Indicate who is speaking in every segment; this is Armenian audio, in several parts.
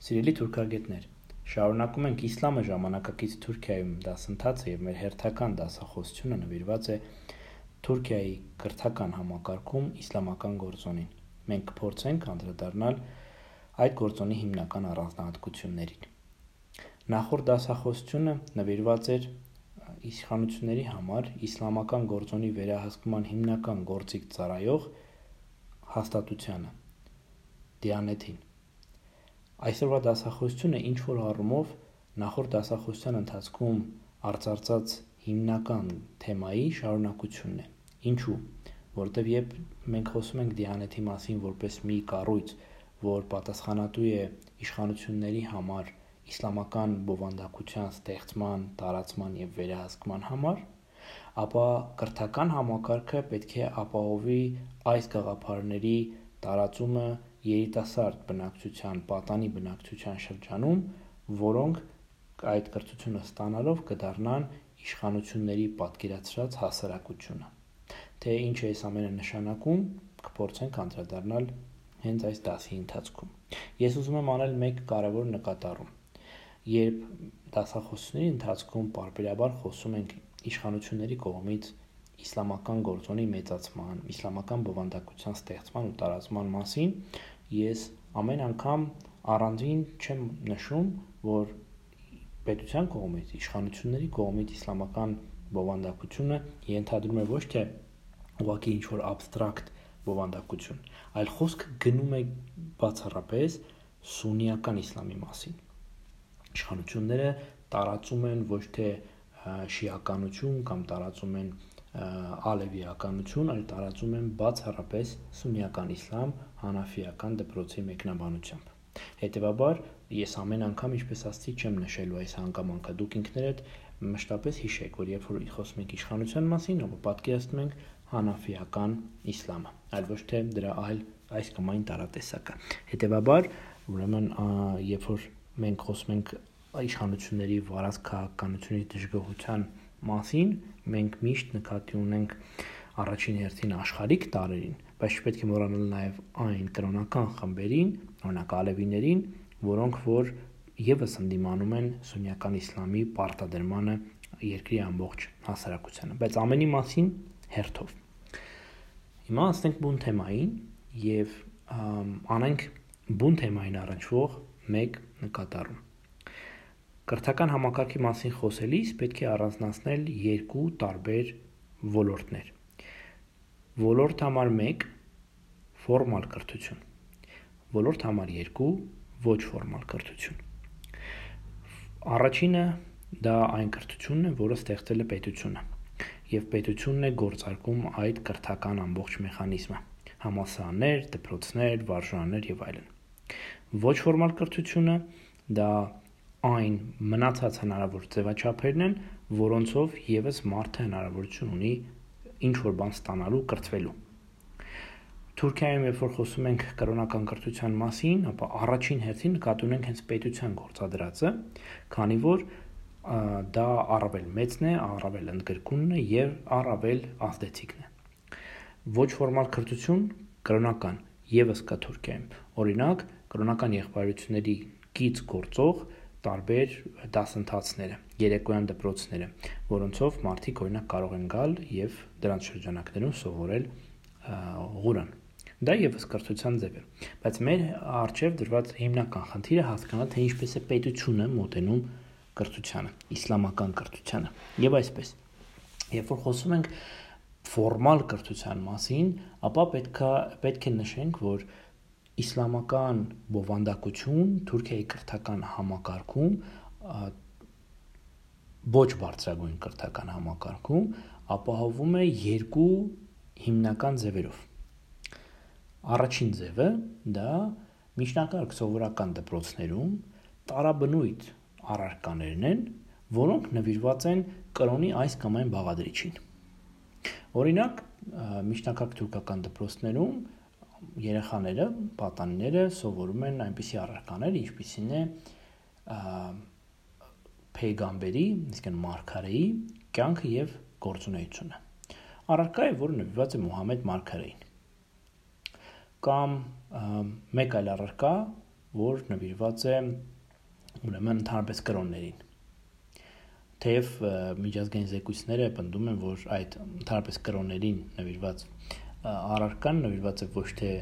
Speaker 1: Սիրելի թուրքագետներ, շարունակում ենք իսլամը ժամանակակից Թուրքիայում դասընթացը եւ մեր հերթական դասախոսությունը նվիրված է Թուրքիայի կրթական համակարգում իսլամական գործոնին։ Մենք կփորձենք անդրադառնալ այդ գործոնի հիմնական առանձնահատկություններին։ Նախորդ դասախոսությունը նվիրված էր իշխանությունների համար իսլամական գործոնի վերահսկման հիմնական գործիք ծառայող հաստատությանը՝ Դիանեթին։ Այսօրվա դասախոսությունը ինչ որ առումով նախորդ դասախոսության ընթացքում արծարծած հիմնական թեմայի շարունակությունն է։ Ինչու՞։ Որտեվ երբ մենք խոսում ենք Դիանեթի մասին որպես մի կառույց, որ պատասխանատու է իշխանությունների համար իսլամական բովանդակության ստեղծման, տարածման եւ վերահսկման համար, ապա կրթական համակարգը պետք է ապահովի այս գաղափարների տարածումը երիտասարդ բնակչության, պատանի բնակչության շրջանում, որոնք այդ կրթությունը ստանալով կդառնան իշխանությունների պատկերացրած հասարակությունը։ Թե ինչ է այս ամենը նշանակում, կփորձենք անդրադառնալ հենց այս դասի ընթացքում։ Ես ուզում եմ անել մեկ կարևոր նկատառում։ Երբ դասախոսությունների ընթացքում parberabar խոսում ենք իշխանությունների կողմից իսլամական գործոնի մեծացման, իսլամական բովանդակության ստեղծման ու տարածման մասին, ես ամեն անգամ առանձին չեմ նշում, որ պետության կողմից, իշխանությունների կողմից իսլամական բովանդակությունը ենթադրում է ոչ թե ուղղակի ինչ որ абստրակտ բովանդակություն, այլ խոսքը գնում է բացառապես սուննիական իսլամի մասին։ Իշխանությունները տարածում են ոչ թե շիականություն կամ տարածում են ալևիականություն, այլ տարածում են բացառապես սուննիական իսլամ հանաֆիական դպրոցի մեկնաբանությամբ։ Հետևաբար ես ամեն անգամ ինչպես ասացի չեմ նշելու այս հանգամանքը։ Դուք ինքներդ մշտապես հիշեք, որ երբ որ խոսում ենք իշխանության մասին, ապա պատկերացնում ենք հանաֆիական իսլամը, այլ ոչ թե դրա այլ այս կամ այն տարատեսակը։ Հետևաբար, ուրեմն, երբ որ մենք խոսում ենք իշխանությունների վարած քաղաքականությունի դժգոհության մասին, մենք միշտ նկատի ունենք առաջին հերթին աշխարհիկ տարերին, բայց չպետք է մոռանալ նաև այն կրոնական խմբերին, օրինակ ալևիներին, որոնք որ եւս ընդդիմանում են սուննիական իսլամի պարտադրմանը երկրի ամբողջ հասարակությանը, բայց ամենի մասին հերթով։ Հիմա ասենք բուն թեմային եւ անենք բուն թեմային առնչվող մեկ նկատառում։ Կրթական համակարգի մասին խոսելիս պետք է առանձնացնել երկու տարբեր ոլորտներ. Ոլորտ համար 1 ֆորմալ կրթություն։ Ոլորտ համար 2 ոչ ֆորմալ կրթություն։ Առաջինը դա այն կրթությունն է, որը ստեղծել է պետությունը, եւ պետությունն է գործարկում այդ կրթական ամբողջ մեխանիզմը՝ համալսարաններ, դպրոցներ, վարժարաններ եւ այլն։ Ոչ ֆորմալ կրթությունը դա այն մնացած հնարավոր ձևաչափերն են, որոնցով եւս մարդը հնարավորություն ունի ինչ որ բան ստանալու, կրթվելու։ Թուրքիայում երբ որ խոսում ենք կրոնական կրթության մասին, ապա առաջին հերթին նկատի ունենք հենց պետության գործադրածը, քանի որ դա առավել մեծն է, առավել ընդգրկունն է եւ առավել ազդեցիկն է։ Ոչ ֆորմալ կրթություն կրոնական եւս կա Թուրքիայում։ Օրինակ, կրոնական եղբայրությունների կից գործող տարբեր դասընթացները, երեկոյան դպրոցները, որոնցով մարդիկ օրինակ կարող են գալ եւ դրանց շրջանակներում սովորել Ղուրան։ Դա եւս կրթության ձև է, բայց մեր արժեվ դրված հիմնական խնդիրը հասկանալ թե ինչպես է պետությունը մոտենում կրթությանը, իսլամական կրթությանը։ Եվ այսպես, երբ որ խոսում ենք ֆորմալ կրթության մասին, ապա պետքա պետք է նշենք, որ իսլամական բովանդակություն Թուրքիայի կրթական համակարգում ոչ բարձրագույն կրթական համակարգում ապահովում է երկու հիմնական ձևերով։ Առաջին ձևը դա միջնակարգ սովորական դպրոցներում տարաբնույթ առարկաներն են, որոնք նվիրված են կրոնի այս կամ այն բաղադրիչին։ Օրինակ, միջնակարգ թուրքական դպրոցներում երեխաները, պատանիները սովորում են այնպիսի առարկաներ, ինչպիսին է Փեյգամբերի, իսկն Մարգարեի կյանքը եւ գործունեությունը։ Առարկա է, որը նվիրված է Մուհամեդ Մարգարեին։ Կամ մեկ այլ առարկա, որ նվիրված է ուրեմն ընդհանրապես կրոններին թեև միջազգային զեկույցները պնդում են, որ այդ ընդհանրապես կրոններին նվիրված առարկան նվիրված է ոչ թե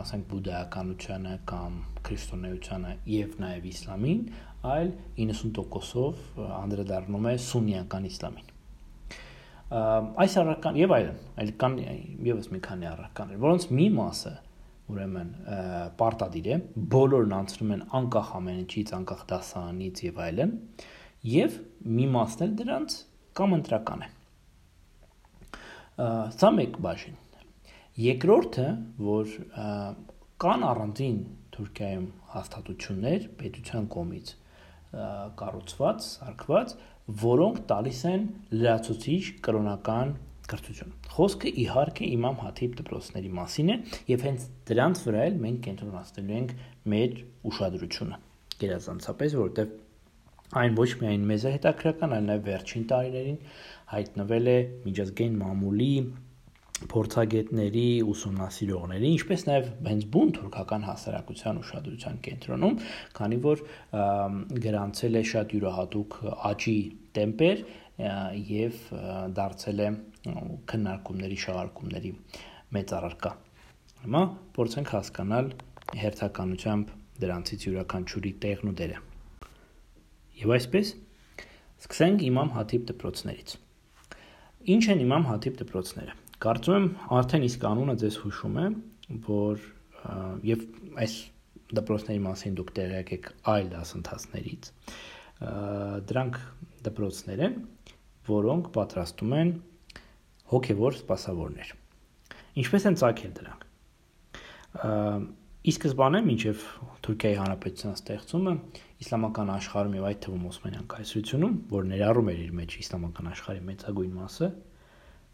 Speaker 1: ասենք բուդդայականությանը կամ քրիստոնեությանը եւ նաեւ իսլամին, այլ 90%-ով անդրադառնում է սուննիական իսլամին այս առարկան եւ այլն, այլ կան եւս մի քանի առարկաներ, որոնց մի մասը ուրեմն պարտադիր է, բոլորն անցնում են անկախ ամեն ինչից, անկախ դասարանից եւ այլն, եւ մի մասն էլ դրանց կամ ընտրական է։ Սա մեկ բաժին։ Երկրորդը, որ կան առանձին Թուրքիայում հաստատություններ պետության կողմից կառուցված, սարքված, որոնք տալիս են լրացուցիչ կրոնական կրթություն։ Խոսքը իհարկե Իմամ Հաթիբ դպրոցների մասին է, եւ հենց դրանց վրա էլ մենք կենտրոնացնելու ենք մեր ուշադրությունը։ Գերազանցապես, որովհետեւ Այն ոչ միայն մեզ է հետաքրական, այլ նաև վերջին տարիներին հայտնվել է միջազգային մամուլի փորձագետների, ուսումնասիրողների, ինչպես նաև հենց բուն թուրքական հասարակության ուշադրության կենտրոնում, քանի որ գրանցել է շատ յուրահատուկ աճի տեմպեր եւ դարձել է քննարկումների, շարարկումների մեծ առարկա։ Հիմա փորձենք հասկանալ հերթականությամբ դրանցից յուրաքանչյուրի տեղն ու դերը։ Եվ այսպես սկսենք Իմամ Հաթիբ դպրոցներից։ Ինչ են Իմամ Հաթիբ դպրոցները։ Կարծում եմ արդեն իսկ անունը ձեզ հուշում է, որ եւ այս դպրոցների մասին դուք տեղյակ եք այլ դասընթացներից։ Դրանք դպրոցներ են, որոնք պատրաստում են հոգևոր սպասավորներ։ Ինչպես են ցակել դրանք։ Ի սկզբանե, մինչև Թուրքիայի Հանրապետության ստեղծումը, իսլամական աշխարհում եւ այդ թվում Օսմանյան կայսրությունում, որ ներառում էր իր մեջ իսլամական աշխարհի մեծագույն մասը,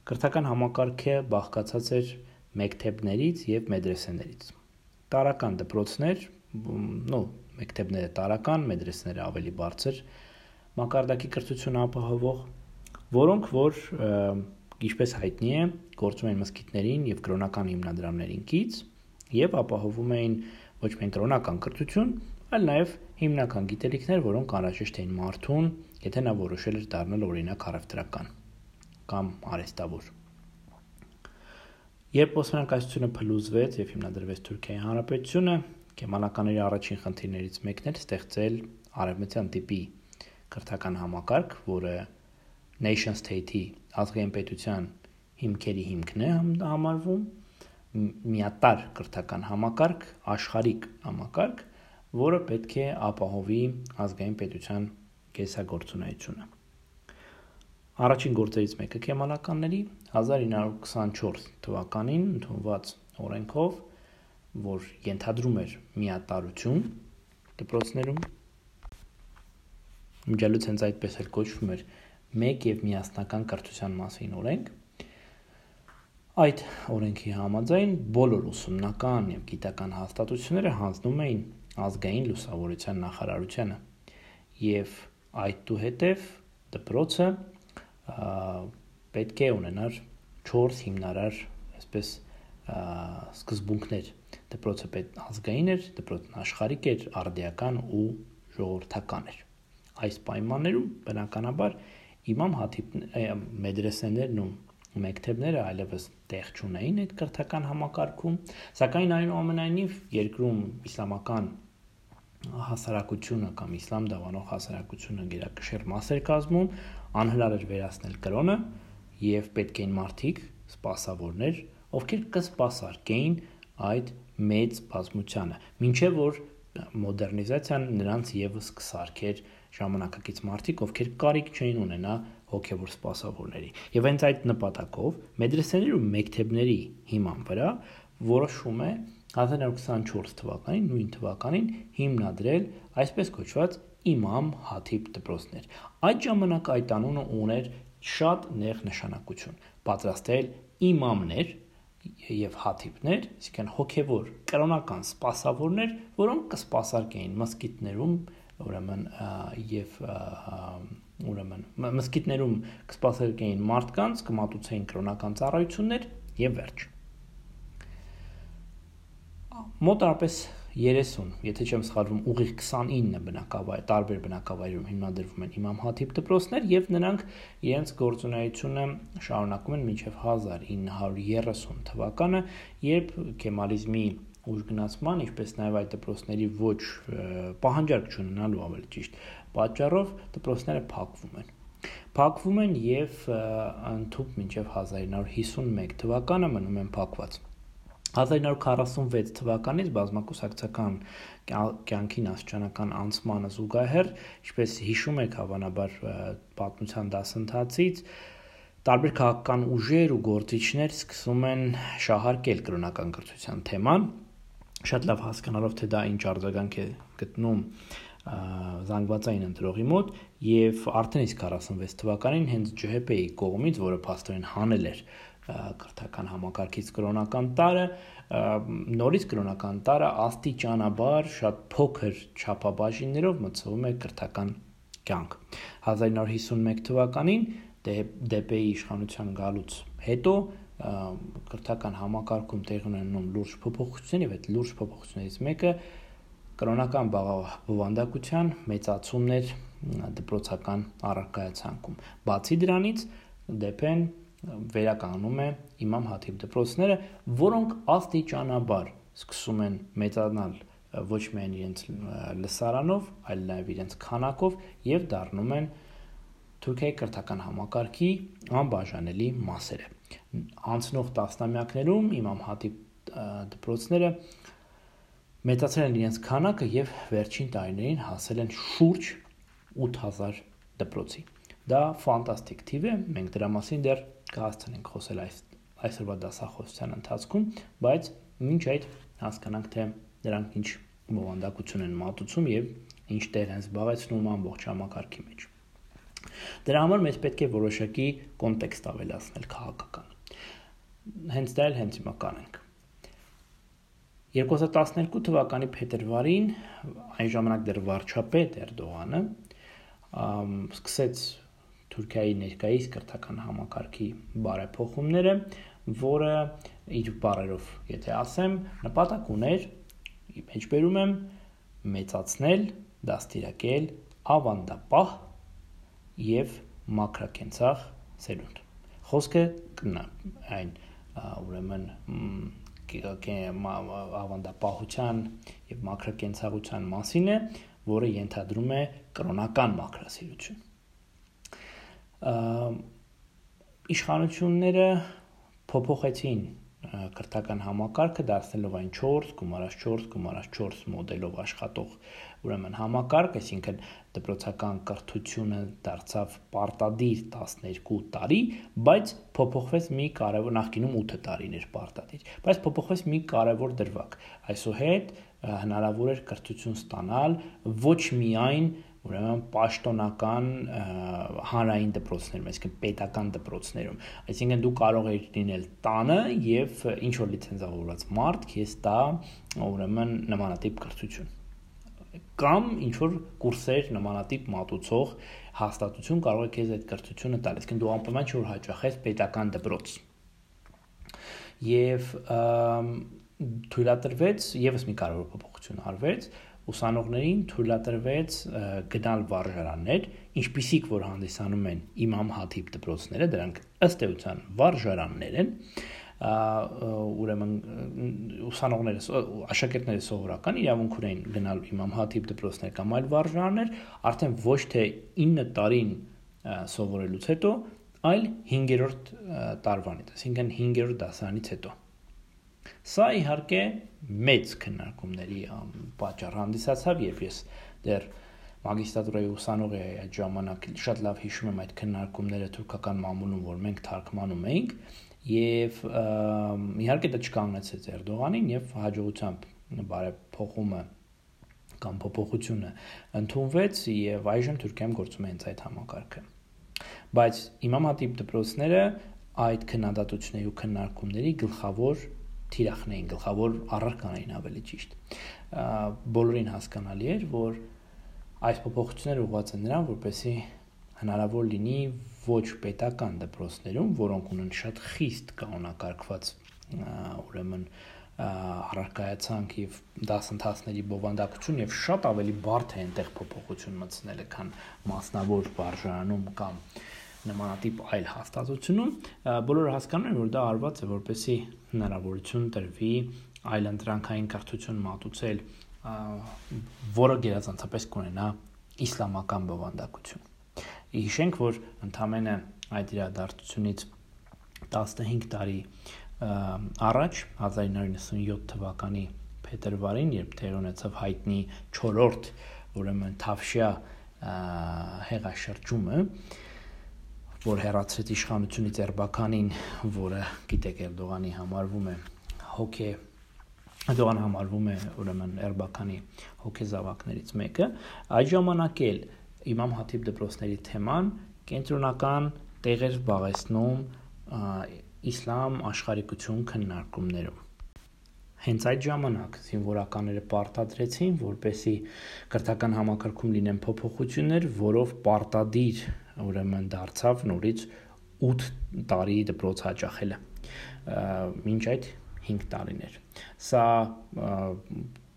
Speaker 1: կրթական համակարգը բաղկացած էր մեքթեբներից եւ մեդրեսեներից։ Տարական դպրոցներ, նո, մեքթեբները տարական, մեդրեսները ավելի բարձր մակարդակի կրթություն ապահովող, որոնք որ ինչպես հայտնի է, գործում են մսկիթներին եւ կրոնական հիմնադրամներին կից եւ ապահովում էին ոչ միայն կրոնական կրթություն, այլ նաև հիմնական գիտելիքներ, որոնք անհրաժեշտ էին մարդուն, եթե նա որոշել էր դառնալ օրինակ առևտրական կամ արհեստավոր։ Երբ Օսմանյան կայսրությունը փլուզվեց եւ հիմնադրվեց Թուրքիայի Հանրապետությունը, Կեմալականների առաջին խնդիրներից մեկն էր ստեղծել արևմտյան տիպի կրթական համակարգ, որը nation state-ի ազգային պետության հիմքերի հիմքն է համարվում, միատար կրթական համակարգ, աշխարհիկ համակարգ, որը պետք է ապահովի ազգային պետության կեսագործունեությունը։ Առաջին գործերից մեկը կեմալականների 1924 թվականին ընդունված օրենքով, որ ենթադրում էր միատարություն դպրոցներում, միջալուց հենց այդպես էլ կոչվում էր մեկ եւ միասնական կրթության մասին օրենք, Այդ օրենքի համաձայն բոլոր ուսումնական եւ գիտական հաստատությունները հանձնում էին ազգային լուսավորության նախարարությանը եւ այդուհետեւ դպրոցը պետք է ունենար 4 հիմնարար այսպես սկզբունքներ դպրոցը պետք ազգային էր դպրոցն աշխարհիկ էր արդիական ու ժողովրդական էր այս պայմաններում բնականաբար իմամ հաթիբ մեդրեսեներն ու մեքթեբները այլևս տեղ չունեին այդ կրթական համակարգում, սակայն այնուամենայնիվ երկրում իսլամական հասարակությունը կամ իսլամ դավանող հասարակությունը գերակշիռ մաս էր կազմում, անհնար էր վերացնել կրոնը եւ պետք էին մարդիկ, սպասավորներ, ովքեր կսպասարկեին այդ մեծ բազմությանը, ինչեւ որ մոդեռնիզացիան նրանց եւս կսարքեր ժամանակակից մարդիկ, ովքեր կարիք չէին ունենա հոգևոր սպասավորների։ Եվ հենց այդ նպատակով մեդրեսեների ու մեքթեբների հիման վրա որոշում է 1924 թվականին, նույն թվականին հիմնադրել այսպես կոչված Իմամ Հաթիբ դպրոցներ։ Այդ ժամանակ այդ անունը ուներ շատ նեղ նշանակություն։ Պատրաստել իմամներ եւ հաթիբներ, այսինքն հոգեվոր կրոնական սպասավորներ, որոնք կսպասարկեին մսկիթներում, ուրեմն եւ ուրեմն մսկիթներում կսպասարկեին մարդկանց, կմատուցեին կրոնական ծառայություններ եւ վերջ մոտարապես 30, եթե չեմ սխալվում, ուղիղ 29 բնակավայր, տարբեր բնակավայրերում հիմնադրվում են Իմամ Հաթիբ դպրոցներ եւ նրանք իրենց գործունեությունը շարունակում են մինչև 1930 թվականը, երբ կեմալիզմի ուժգնացման, ինչպես նաև այդ դպրոցների ոչ պահանջարկ չունենալու ավելի ճիշտ պատճառով դպրոցները փակվում են փակվում են եւ ընդཐུպ մինչեւ 1951 թվականը մնում են փակված 1946 թվականից բազմակուսակցական կյանքին աստիճանական անցմանը զուգահեռ, ինչպես հիշում եք հավանաբար պատմության դասընթացից, տարբեր քաղաքական ուժեր ու գործիչներ սկսում են շահարկել կրոնական կրթության թեման, շատ լավ հասկանալով թե դա ինչ արձագանք է գտնում զանգվածային ընտրողի մոտ եւ արդեն իսկ 46 թվականին հենց ջհՊ-ի կողմից, որը փաստորեն հանել էր կրթական համակարգից կրոնական տարը նորից կրոնական տարը աստիճանաբար շատ փոքր չափաբաժիններով մցվում է կրթական կյանք 1951 թվականին ԴՊ-ի իշխանության գալուց հետո կրթական համակարգում տեղ ունենում լուրջ փոփոխություններ այդ լուրջ փոփոխություններից մեկը կրոնական բովանդակության մեծացումներ դպրոցական առարկայացանկում բացի դրանից ԴՊ-ն վերականգնում է Իմամ Հաթիբ դպրոցները, որոնք աստիճանաբար սկսում են մեծանալ ոչ միայն իրենց լսարանով, այլ նաև իրենց քանակով եւ դառնում են Թուրքիայի կրթական համակարգի անբաժանելի մասերը։ Անցնող տասնամյակներում Իմամ Հատիբ դպրոցները մեծացել են իրենց քանակը եւ վերջին տարիներին հասել են շուրջ 8000 դպրոցի։ Դա ֆանտաստիկ թիվ է, մենք դրա մասին դեռ կհասցնենք խոսել այս այսօրվա դասախոսության ընթացքում, բայց մինչ այդ հասկանանք թե նրանք ինչ բովանդակություն են մատուցում եւ ինչ տեղ են զբաղեցնում ամբողջ համակարգի մեջ։ Դրա համար մեզ պետք է որոշակի կոնտեքստ ավելացնել քաղաքական։ Հենց դա էլ հենց հիմա կանենք։ 2012 թվականի փետրվարին այն ժամանակ դեռ վարչապետ Էրդողանը սկսեց Թուրքիայի ներկայիս կրթական համակարգի բարեփոխումները, որը իր բարերով, եթե ասեմ, նպատակ ուներ, մեջբերում եմ, մեծացնել, դաստիարակել ավանդապահ եւ մակրակենցաղ սերունդ։ Խոսքը այն ուրեմն ավանդապահության եւ մակրակենցաղության մասին է, որը ենթադրում է կրոնական մակրասիրություն իշխանությունները փոփոխեցին կրթական համակարգը դարձնելով այն 4 գումարած 4 գումարած 4 մոդելով աշխատող ուրեմն համակարգ, այսինքն դպրոցական կրթությունը դարձավ պարտադիր 12 տարի, բայց փոփոխվեց մի կարևոր նախկինում 8 տարիներ պարտադիր, բայց փոփոխվեց մի կարևոր դրվագ։ Այսուհետ հնարավոր էր կրթություն ստանալ ոչ միայն ուրեմն պաշտոնական հանրային դպրոցներում, այսինքն պետական դպրոցներում։ Այսինքն դու կարող ես լինել տանը եւ ինչ որ լիցենզավորված մարդ քեզ տա ուրեմն նմանատիպ կրթություն կամ ինչ որ կուրսեր նմանատիպ մատուցող հաստատություն կարող է քեզ այդ կրթությունը տալ, այսինքն դու անպայման չէ որ հաճախես պետական դպրոց։ Եվ թույլատրվեց եւս մի կարևոր փոփոխություն արվեց, ուսանողներին թույլատրվեց գնալ վարժարաններ, ինչպիսիք որ հանդիսանում են Իմամ Հաթիբ դպրոցները, դրանք ըստ էության վարժարաններ են, ուրեմն ուսանողները աշակերտները սովորական իրավունք ունեն գնալ Իմամ Հաթիբ դպրոցներ կամ այլ վարժարաններ, արդեն ոչ թե 9 տարին սովորելուց հետո, այլ 5-րդ տարվանից, այսինքն 5-րդ դասարանից հետո Սա իհարկե մեծ քննարկումների պատճառ հանդիսացավ, երբ ես դեռ մագիստրատուրայի ուսանող էի այդ ժամանակ շատ լավ հիշում եմ այդ քննարկումները թուրքական մամուլում, որ մենք թարգմանում էինք եւ իհարկե դա չկանգնեցեց Էրդողանին եւ հաջողությամբ բարեփոխումը կամ փոփոխությունը ընդունվեց եւ այժմ Թուրքիայում գործում է հենց այդ համակարգը։ Բայց Իմամ Հատիբ դպրոցները այդ քննադատությունների ու քննարկումների գլխավոր թիրախն էին գլխավոր առարական էին ավելի ճիշտ բոլորին հասկանալի էր որ այս փոփոխությունները ուղղված են նրան որպեսի հնարավոր լինի ոչ պետական դպրոցներում որոնք ունեն շատ խիստ կանոնակարգված ուրեմն առարկայացանք եւ դասընթացների բովանդակություն եւ շատ ավելի բարդ է այնտեղ փոփոխություն մտցնելը, քան մասնավոր վարժանում կամ նմանատիպ այլ հաստատությունում բոլորը հասկանում են որ դա արված է որպեսի հնարավորություն տրվի այլ ընտրանքային կրթություն մատուցել որը գերազանցապես կունենա իսլամական բովանդակություն հիշենք որ ընդամենը այդ իրադարձությունից 15 տարի առաջ 1997 թվականի փետրվարին, երբ տեղ ունեցավ հայտնի 4-րդ, ուրեմն Թավշյա հեղաշրջումը, որ հերացրեց իշխանությունից Էրբականին, որը գիտեք Էրդողանի համարվում է հոգե Էրդողանը համարվում է ուրեմն Էրբականի հոգեզավակներից մեկը, այդ ժամանակ էլ Իմամ Հաթիբ դպրոցների թեման կենտրոնական տեղեր զբաղեցնում իսլամ աշխարհիկություն քննարկումներում հենց այդ ժամանակ զինվորականները պարտադրեցին, որպեսի կրթական համակարգում լինեն փոփոխություններ, որով պարտադիր ուրեմն դարձավ նորից 8 տարի դպրոց հաճախելը։ Մինչ այդ 5 տարիներ։ Սա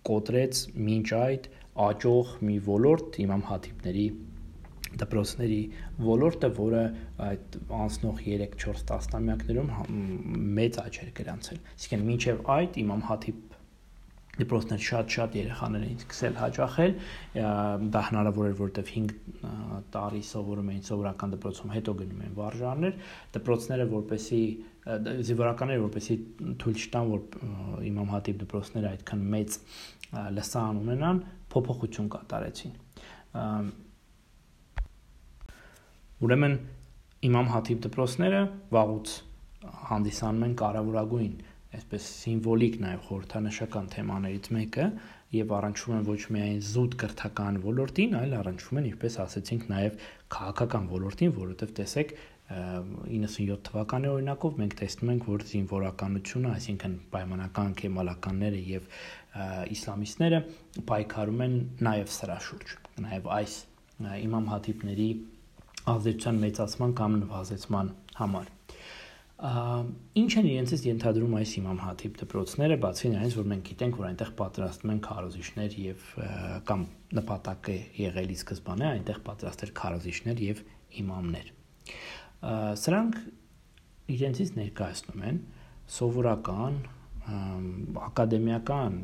Speaker 1: կոտրեց մինչ այդ աճող մի ոլորտ իմամ հաթիբների դպրոցների ոլորտը, որը այդ անցնող 3-4 տասնամյակներում մեծ աճ էր գրանցել։ Իսկեն մինչև այդ իմամ Հաթիբ դպրոցներ շատ-շատ երեխաներ էին սկսել հաճախել, դա հնարավոր էր, որովհետև 5 տարի սովորում էին սովորական դպրոցում, հետո գնում էին վարժաններ, դպրոցները որպեսի զինվորականները որպեսի թույլ չտան, որ իմամ Հաթիբ դպրոցները այդքան մեծ լսան ունենան, փոփոխություն կատարեցին Ուրեմն Իմամ Հաթիբ դպրոցները վաղուց հանդիսանում են կարևորագույն այսպես սիմվոլիկ նաև խորհրդանշական թեմաներից մեկը եւ առնչվում են ոչ միայն զուտ կրթական ոլորտին, այլ առնչվում են, ինչպես ասացինք, նաև քաղաքական ոլորտին, որովհետեւ տեսեք 97 թվականի օրինակով մենք տեսնում ենք, որ զինվորականությունը, այսինքն պայմանական կեմալականները եւ իսլամիստները պայքարում են նաև սրա շուրջ, նաև այս իմամ հաթիբների ազդեցության մեծացման կամ նվազեցման համար ինչ են իրենցից ենթադրում այս իմամ հաթիբ դպրոցները բացի նրանից որ մենք գիտենք որ այնտեղ պատրաստում են քարոզիչներ եւ կամ նպատակը եղելի սկզբանե այնտեղ պատրաստել քարոզիչներ եւ իմամներ սրանք իրենցից ներկայացնում են սովորական ակադեմիական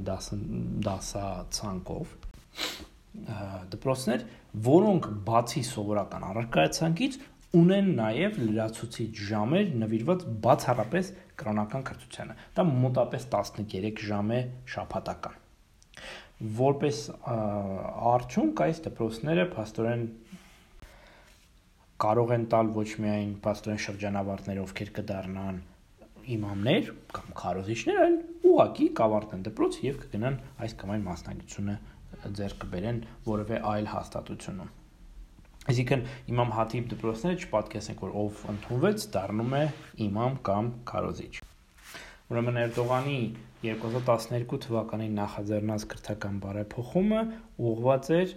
Speaker 1: դասացանկով դպրոցներ, որոնք բացի սովորական առարկայացանկից ունեն նաև լրացուցիչ ժամեր նվիրված բացառապես կրոնական կրթությանը։ Դա մոտապես 13 ժամ է շաբաթական։ Որպես արդյունք այս դպրոցները փաստորեն կարող են տալ ոչ միայն փաստորեն շրջանավարտներ, ովքեր կդառնան իմամներ կամ քարոզիչներ, այլ ուղակի կավարտեն դպրոց եւ կգնան այս կամ այն մասնագիտությունը ձեռք կբերեն որևէ այլ հաստատությունում։ Այսինքն Իմամ Հաթիբ դպրոցները չպատկեսենք, որ ով ընդունվեց, դառնում է իմամ կամ քարոզիչ։ Ուրեմն Էրդողանի 2012 թվականի նախաձեռնած քրթական բարեփոխումը ուղղված էր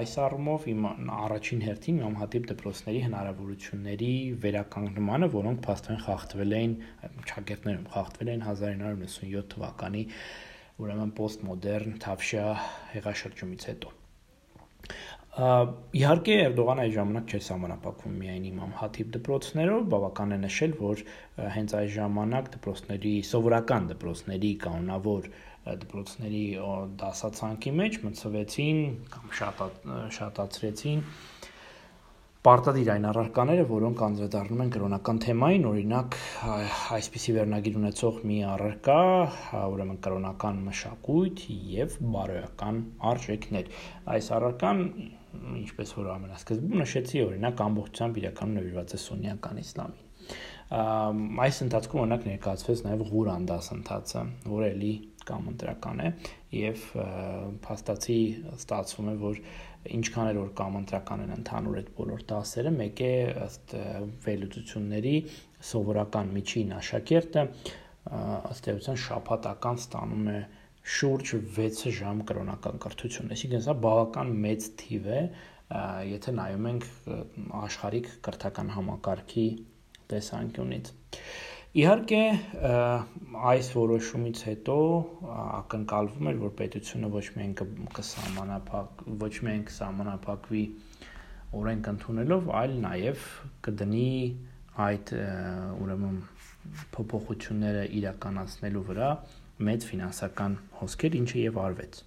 Speaker 1: այս առումով իմ առաջին հերթին Իմամ Հատիբ դպրոցների հնարավորությունների վերականգնմանը, որոնք փաստորեն խախտվել էին ճակերտներում, խախտվել էին 1997 թվականի ուրեմն պոստմոդեռն Թավշյա հեղաշրջումից հետո Իհարկե Էրդողանը այդ ժամանակ չէր սահմանափակվում միայն Իմամ Հաթիբ դպրոցներով, բավական է նշել, որ հենց այս ժամանակ դպրոցների սովորական դպրոցների կանոնավոր դպրոցների դասացանկի մեջ մցվեցին կամ շատ շատացրեցին պարտադիր այն առարկաները, որոնք անդրադառնում են կրոնական թեմային, օրինակ այսպիսի վերնագիր ունեցող մի առարկա, ուրեմն կրոնական մշակույթ եւ բարոյական արժեքներ։ Այս առարկան, ինչպես որ ամենասկզբում նշեցի, օրինակ ամբողջությամբ իրականում նվիրված է սուննիական իսլամին այս ընթացքում օրինակ ներկայացվեց նաև Ղուրան դասընթացը, որը էլի կամ ընտրական է եւ փաստացի ստացվում է, որ ինչքան էլ որ կամ ընտրական են ընդհանուր այդ բոլոր դասերը, մեկ է ըստ վերլուծությունների սովորական միջին աշակերտը ըստ էության շաբաթական ստանում է շուրջ 6 ժամ կրոնական կրթություն։ Այսինքն սա բավական մեծ թիվ է, եթե նայում ենք աշխարհիկ կրթական համակարգի տեսանկյունից։ Իհարկե այս որոշումից հետո ակնկալվում էր, որ պետությունը ոչ միայն կսահմանափակ ոչ միայն կսահմանափակվի օրենք ընդունելով, այլ նաև կդնի այդ ուրեմն փոփոխությունները իրականացնելու վրա մեծ ֆինանսական հոսքեր, ինչը եւ արվեց։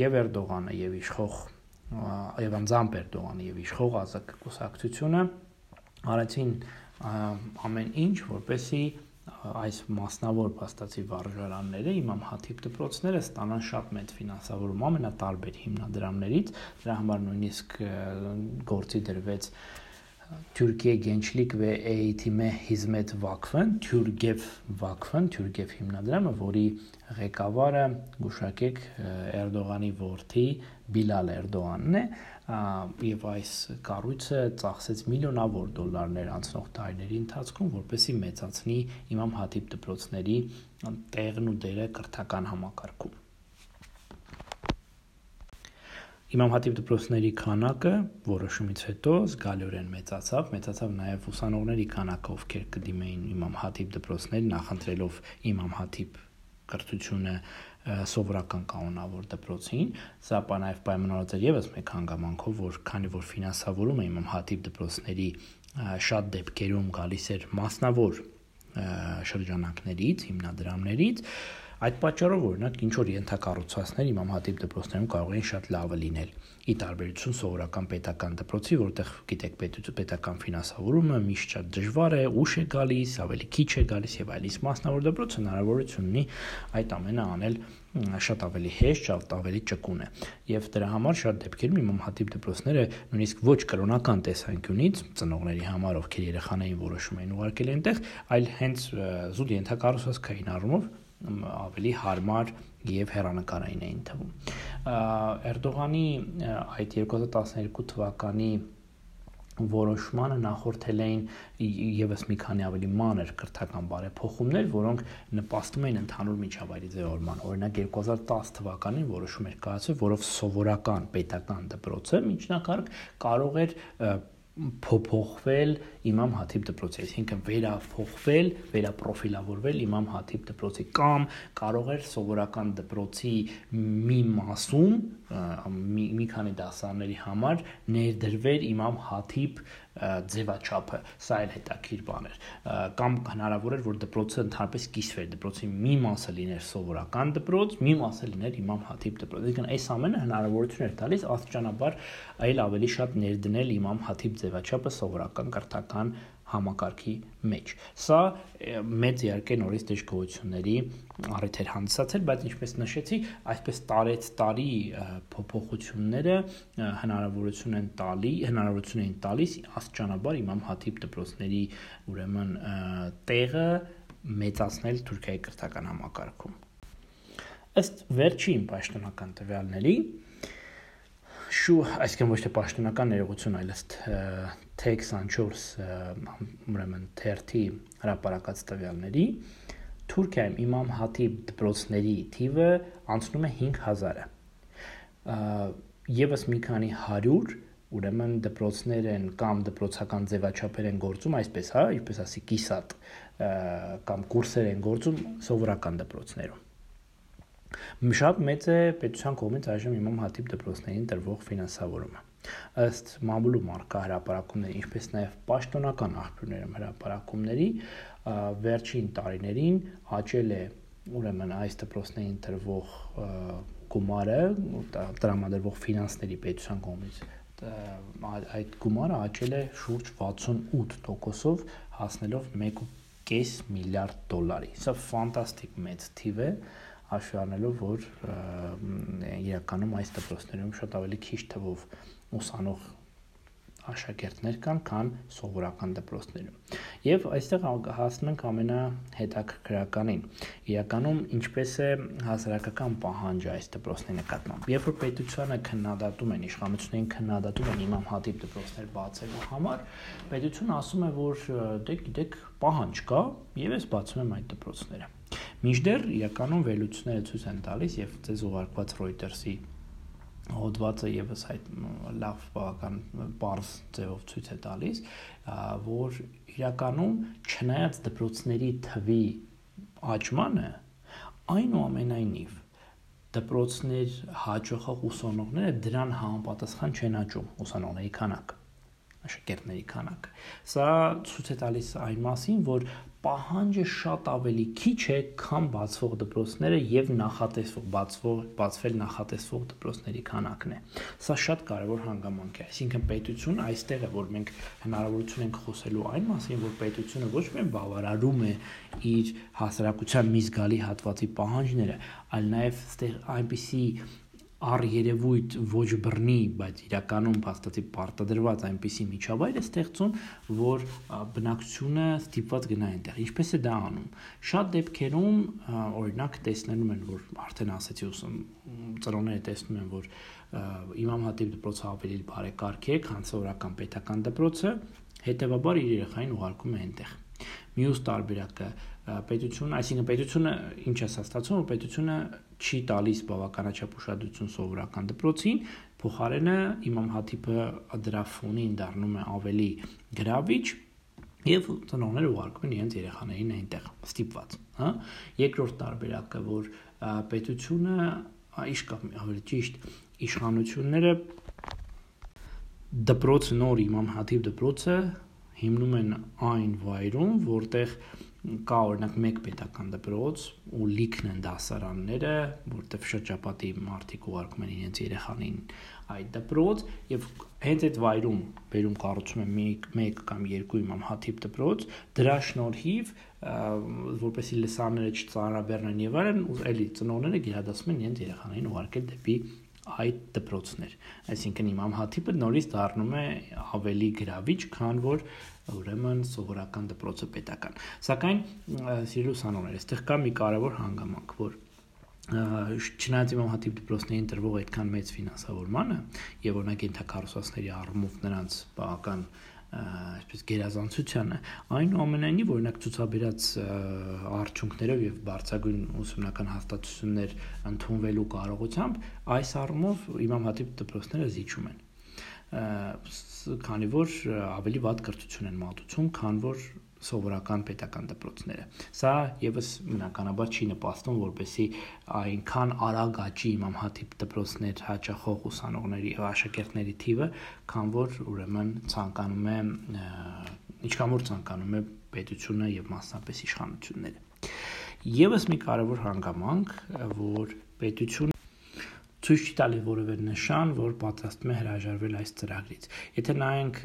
Speaker 1: Եվ Էրդողանը եւ իշխող եւ անձամբ Էրդողանը եւ իշխող ազգ կուսակցությունը արեցին ամեն ինչ, որպեսի այս մասնավոր փաստացի վարժարանները Իմամ Հաթիբ դպրոցները ստանան շատ մեծ ֆինանսավորում ամենատարբեր հիմնադրամներից, դրա համար նույնիսկ գործի դրվեց Türkiye Gençlik ve Eğitime Hizmet Vakfın, Türgev Vakfın, Türgev հիմնադրամը, որի ղեկավարը գուշակեք Էրդողանի որդի Բիլալ Էրդողանն է, եւ այս կառույցը ծախսեց միլիոնավոր դոլարներ անցնող տարիների ընթացքում, որպեսզի մեծացնի Իմամ Հատիբ դպրոցների տեղն ու դերը կրթական համակարգում։ Իմամ Հատիբ դպրոցների քանակը որոշումից հետո զգալիորեն մեծացավ, մեծացավ նաև ուսանողների քանակը, ովքեր կդիմեին Իմամ Հատիբ դպրոցներին, նախընտրելով Իմամ Հատիբ կրթությունը սովորական կանոնավոր դպրոցին, սա նաև պայմանավորված էր եւս մեկ հանգամանքով, որ քանի որ ֆինանսավորումը Իմամ Հատիբ դպրոցների շատ դեպքերում գալիս էր մասնավոր շրջանակներից, հիմնադրամներից, այդ պատճառով օրինակ ինչ որ ենթակառուցվածքներ Իմամ Հատիբ դպրոցներում կարող էին շատ լավը լինել ի տարբերություն սովորական պետական դպրոցի, որտեղ գիտեք պետական ֆինանսավորումը միշտ շատ դժվար է, ուշ է գալիս, ավելի քիչ է գալիս եւ այլն։ Իսկ մասնավոր դպրոցը հնարավորություն ունի այդ ամենը անել շատ ավելի հեշտ, շատ ավելի ճկուն է։ Եվ դրա համար շատ դեպքերում Իմամ Հատիբ դպրոցները նույնիսկ ոչ կրոնական տեսանկյունից ծնողների համար, ովքեր երեխաներին որոշում էին ուղարկել այնտեղ, այլ հենց զուտ ենթակառուցվածքային առումով ավելի հարմար եւ հերանեկարային էին թվում։ Էրդողանի այդ 2012 թվականի որոշմանը նախորդել էին եւս մի քանի ավելի մանր կրթական բարեփոխումներ, որոնք նպաստում էին ընդհանուր միջավայրի ձևավորման։ Օրինակ 2010 թվականին որոշում էր կայացվել, որով սովորական պետական դպրոցը միջնակարգ կարող էր փոփոխվել Իմամ Հաթիբ դպրոցի, այսինքն վերափոխվել, վերապրոֆիլավորվել Իմամ Հաթիբ դպրոցի կամ կարող էր սովորական դպրոցի մի մասում մի, մի քանի դասարների համար ներդրվել Իմամ Հաթիբ ձևաչափը, սա էլ հետաքրիր բան էր։ Կամ հնարավոր էր, որ դպրոցը ընդհանրապես կիսվեր, դպրոցի մի մասը լիներ սովորական դպրոց, մի մասը լիներ Իմամ Հաթիբ դպրոց։ Այսինքն այս ամենը հնարավորություն էր տալիս աստիճանաբար այլ ավելի շատ ներդնել Իմամ Հաթիբ ձևաչափը սովորական կրթական համակարգի մեջ։ Սա մեծ իհարկե նորից դժգոհությունների առիթ էր հանդիսացել, բայց ինչպես նշեցի, այսպես տարեց տարի փոփոխությունները հնարավորություն են տալի, հնարավորություն են տալիս աստիճանաբար Իմամ Հաթիբ դպրոցների ուրեմն տեղը մեծացնել Թուրքիայի կրթական համակարգում։ Ըստ վերջին պաշտոնական տվյալների շու, այսինքն ոչ թե պաշտոնական ներողություն, այլ ըստ Tech24 ուրեմն թերթի հրապարակած տվյալների Թուրքիայում Իմամ Հաթիբ դպրոցների թիվը անցնում է 5000-ը։ Եվս մի քանի 100 ուրեմն դպրոցներ են կամ դպրոցական ձևաչափեր են գործում, այսպես, հա, ինչպես ասի, կիսատ կամ կուրսեր են գործում սովորական դպրոցներում։ Շատ մեծ է պետության կողմից այժմ Իմամ Հաթիբ դպրոցներին տրվող ֆինանսավորումը ըստ մամուլու մարկա հրապարակումների, ինչպես նաև պաշտոնական աղբյուրներում հրապարակումների վերջին տարիներին աճել է ուրեմն այս դպրոցներին տրվող գումարը, տրամադրվող ֆինանսների պետության կողմից այդ գումարը աճել է շուրջ 68%-ով հասնելով 1.5 միլիարդ դոլարի։ Սա ֆանտաստիկ մեծ թիվ է, հաշվի առնելով, որ իրականում այս դպրոցներում շատ ավելի քիչ թվով ուսանող աշակերտներ կան, քան սովորական դպրոցներում։ Եվ այստեղ հասնում ենք ամենահետաքրքրականին։ Իրականում ինչպես է հասարակական պահանջը այս դպրոցների նկատմամբ։ Երբ որ պետությանը քննադատում են, իշխանություններին քննադատում են Իմամ Հատիբ դպրոցներ բացելու համար, պետությունը ասում է, որ դե գիտեք, պահանջ կա, եւ ես բացում եմ այդ դպրոցները։ Մինչդեռ իրականում վերլուծությունները ցույց են տալիս եւ ձեզ ուղարկված Reuters-ի հոդվածը եւս այդ լավ բավական բարձ ձևով ցույց է տալիս, որ իրականում չնայած դպրոցների թվի աճմանը, այնուամենայնիվ դպրոցներ հաջողող ուսանողները դրան համապատասխան չեն աճում ուսանողների քանակը աշակերտների քանակը։ Սա ցույց է տալիս այն մասին, որ պահանջը շատ ավելի քիչ է, քան բացվող դպրոցները եւ նախատեսվող բացվող բացվել նախատեսվող դպրոցների քանակն է։ Սա շատ կարեւոր հանգամանք է։ Այսինքն պետություն այստեղ է, որ մենք հնարավորություն ենք խոսելու այն մասին, որ պետությունը ոչ միայն բավարարում է իր հասարակության մի զգալի հատվածի պահանջները, այլ նաեւ այստեղ այնպիսի առ երևույթ ոչ բռնի, բայց իրականում փաստացի պարտադրված այնպիսի միջավայր է ստեղծում, որ բնակչությունը ստիպված գնա այնտեղ։ Ինչպես է դա անում։ Շատ դեպքերում օրինակ տեսնելու են, որ արդեն ասացի ուսում ծրոները տեսնում են, որ Իմամ Հատիբ դպրոցը ավելի բարեկարգ է, քան սովորական պետական դպրոցը, հետեւաբար իր երեխային ուղարկում է այնտեղ։ Մյուս տարբերակը պետություն, այսինքն պետությունը ինչ է ստացվում, որ պետությունը չի տալիս բավականաչափ ուշադրություն սովորական դպրոցին, փոխարենը Իմամ Հաթիբը դրա ֆոնին դառնում է ավելի գրավիչ եւ ծնողները ուղարկում են իրենց երեխաներին այնտեղ ստիպված, հա։ Երկրորդ տարբերակը, որ պետությունը իշկա ավելի ճիշտ իշխանությունները դպրոց նոր Իմամ Հաթիբ դպրոցը հիմնում են այն վայրում, որտեղ կա օրինակ մեկ պետական դպրոց ու լիքն են դասարանները, որտեղ շրջապատի մարդիկ ուղարկում են իրենց երեխանին այդ դպրոց եւ հենց այդ վայրում բերում կառուցում են մեկ մեկ կամ երկու իմամ հաթիվ դպրոց դրա շնորհիվ որպեսի լսաները չծանրաբեռնեն եւ այլն ու էլի ծնողները գերադասում են իրենց երեխաներին ուղարկել դեպի այդ դպրոցներ այսինքն իմամ հաթիպը նորից դառնում է ավելի գրավիչ քան որ ուրեմն սովորական դպրոցը պետական սակայն սիրելի ուսանողներ այստեղ կա մի կարևոր հանգամանք որ չնայած իմամ հատիվ դպրոցներին տրվող այդքան մեծ ֆինանսավորմանը եւ օրինակ ենթակառուցվածքների առումով նրանց բավական այսպես գերազանցությանը այնուամենայնիվ օրինակ ցուցաբերած արդյունքներով եւ բարձրագույն ուսումնական հաստատություններ ընդունվելու կարողությամբ այս առումով իմամ հատիբ դպրոցները զիջում են քանի որ ավելի վատ կրթություն են մատուցում, քան որ սովորական պետական դպրոցները։ Սա եւս բնականաբար չի նպաստում, որպեսի այնքան արագ աճի Իմամ Հաթիբ դպրոցներ հաճախող ուսանողների աշակերտների թիվը, քան որ ուրեմն ցանկանում է ինչքան որ ցանկանում է պետությունը եւ մասնապես իշխանությունները։ Եվս մի կարևոր հանգամանք, որ պետությունը ցույց չի տալի որևէ նշան, որ պատրաստվում է հրաժարվել այս ծրագրից։ Եթե նայենք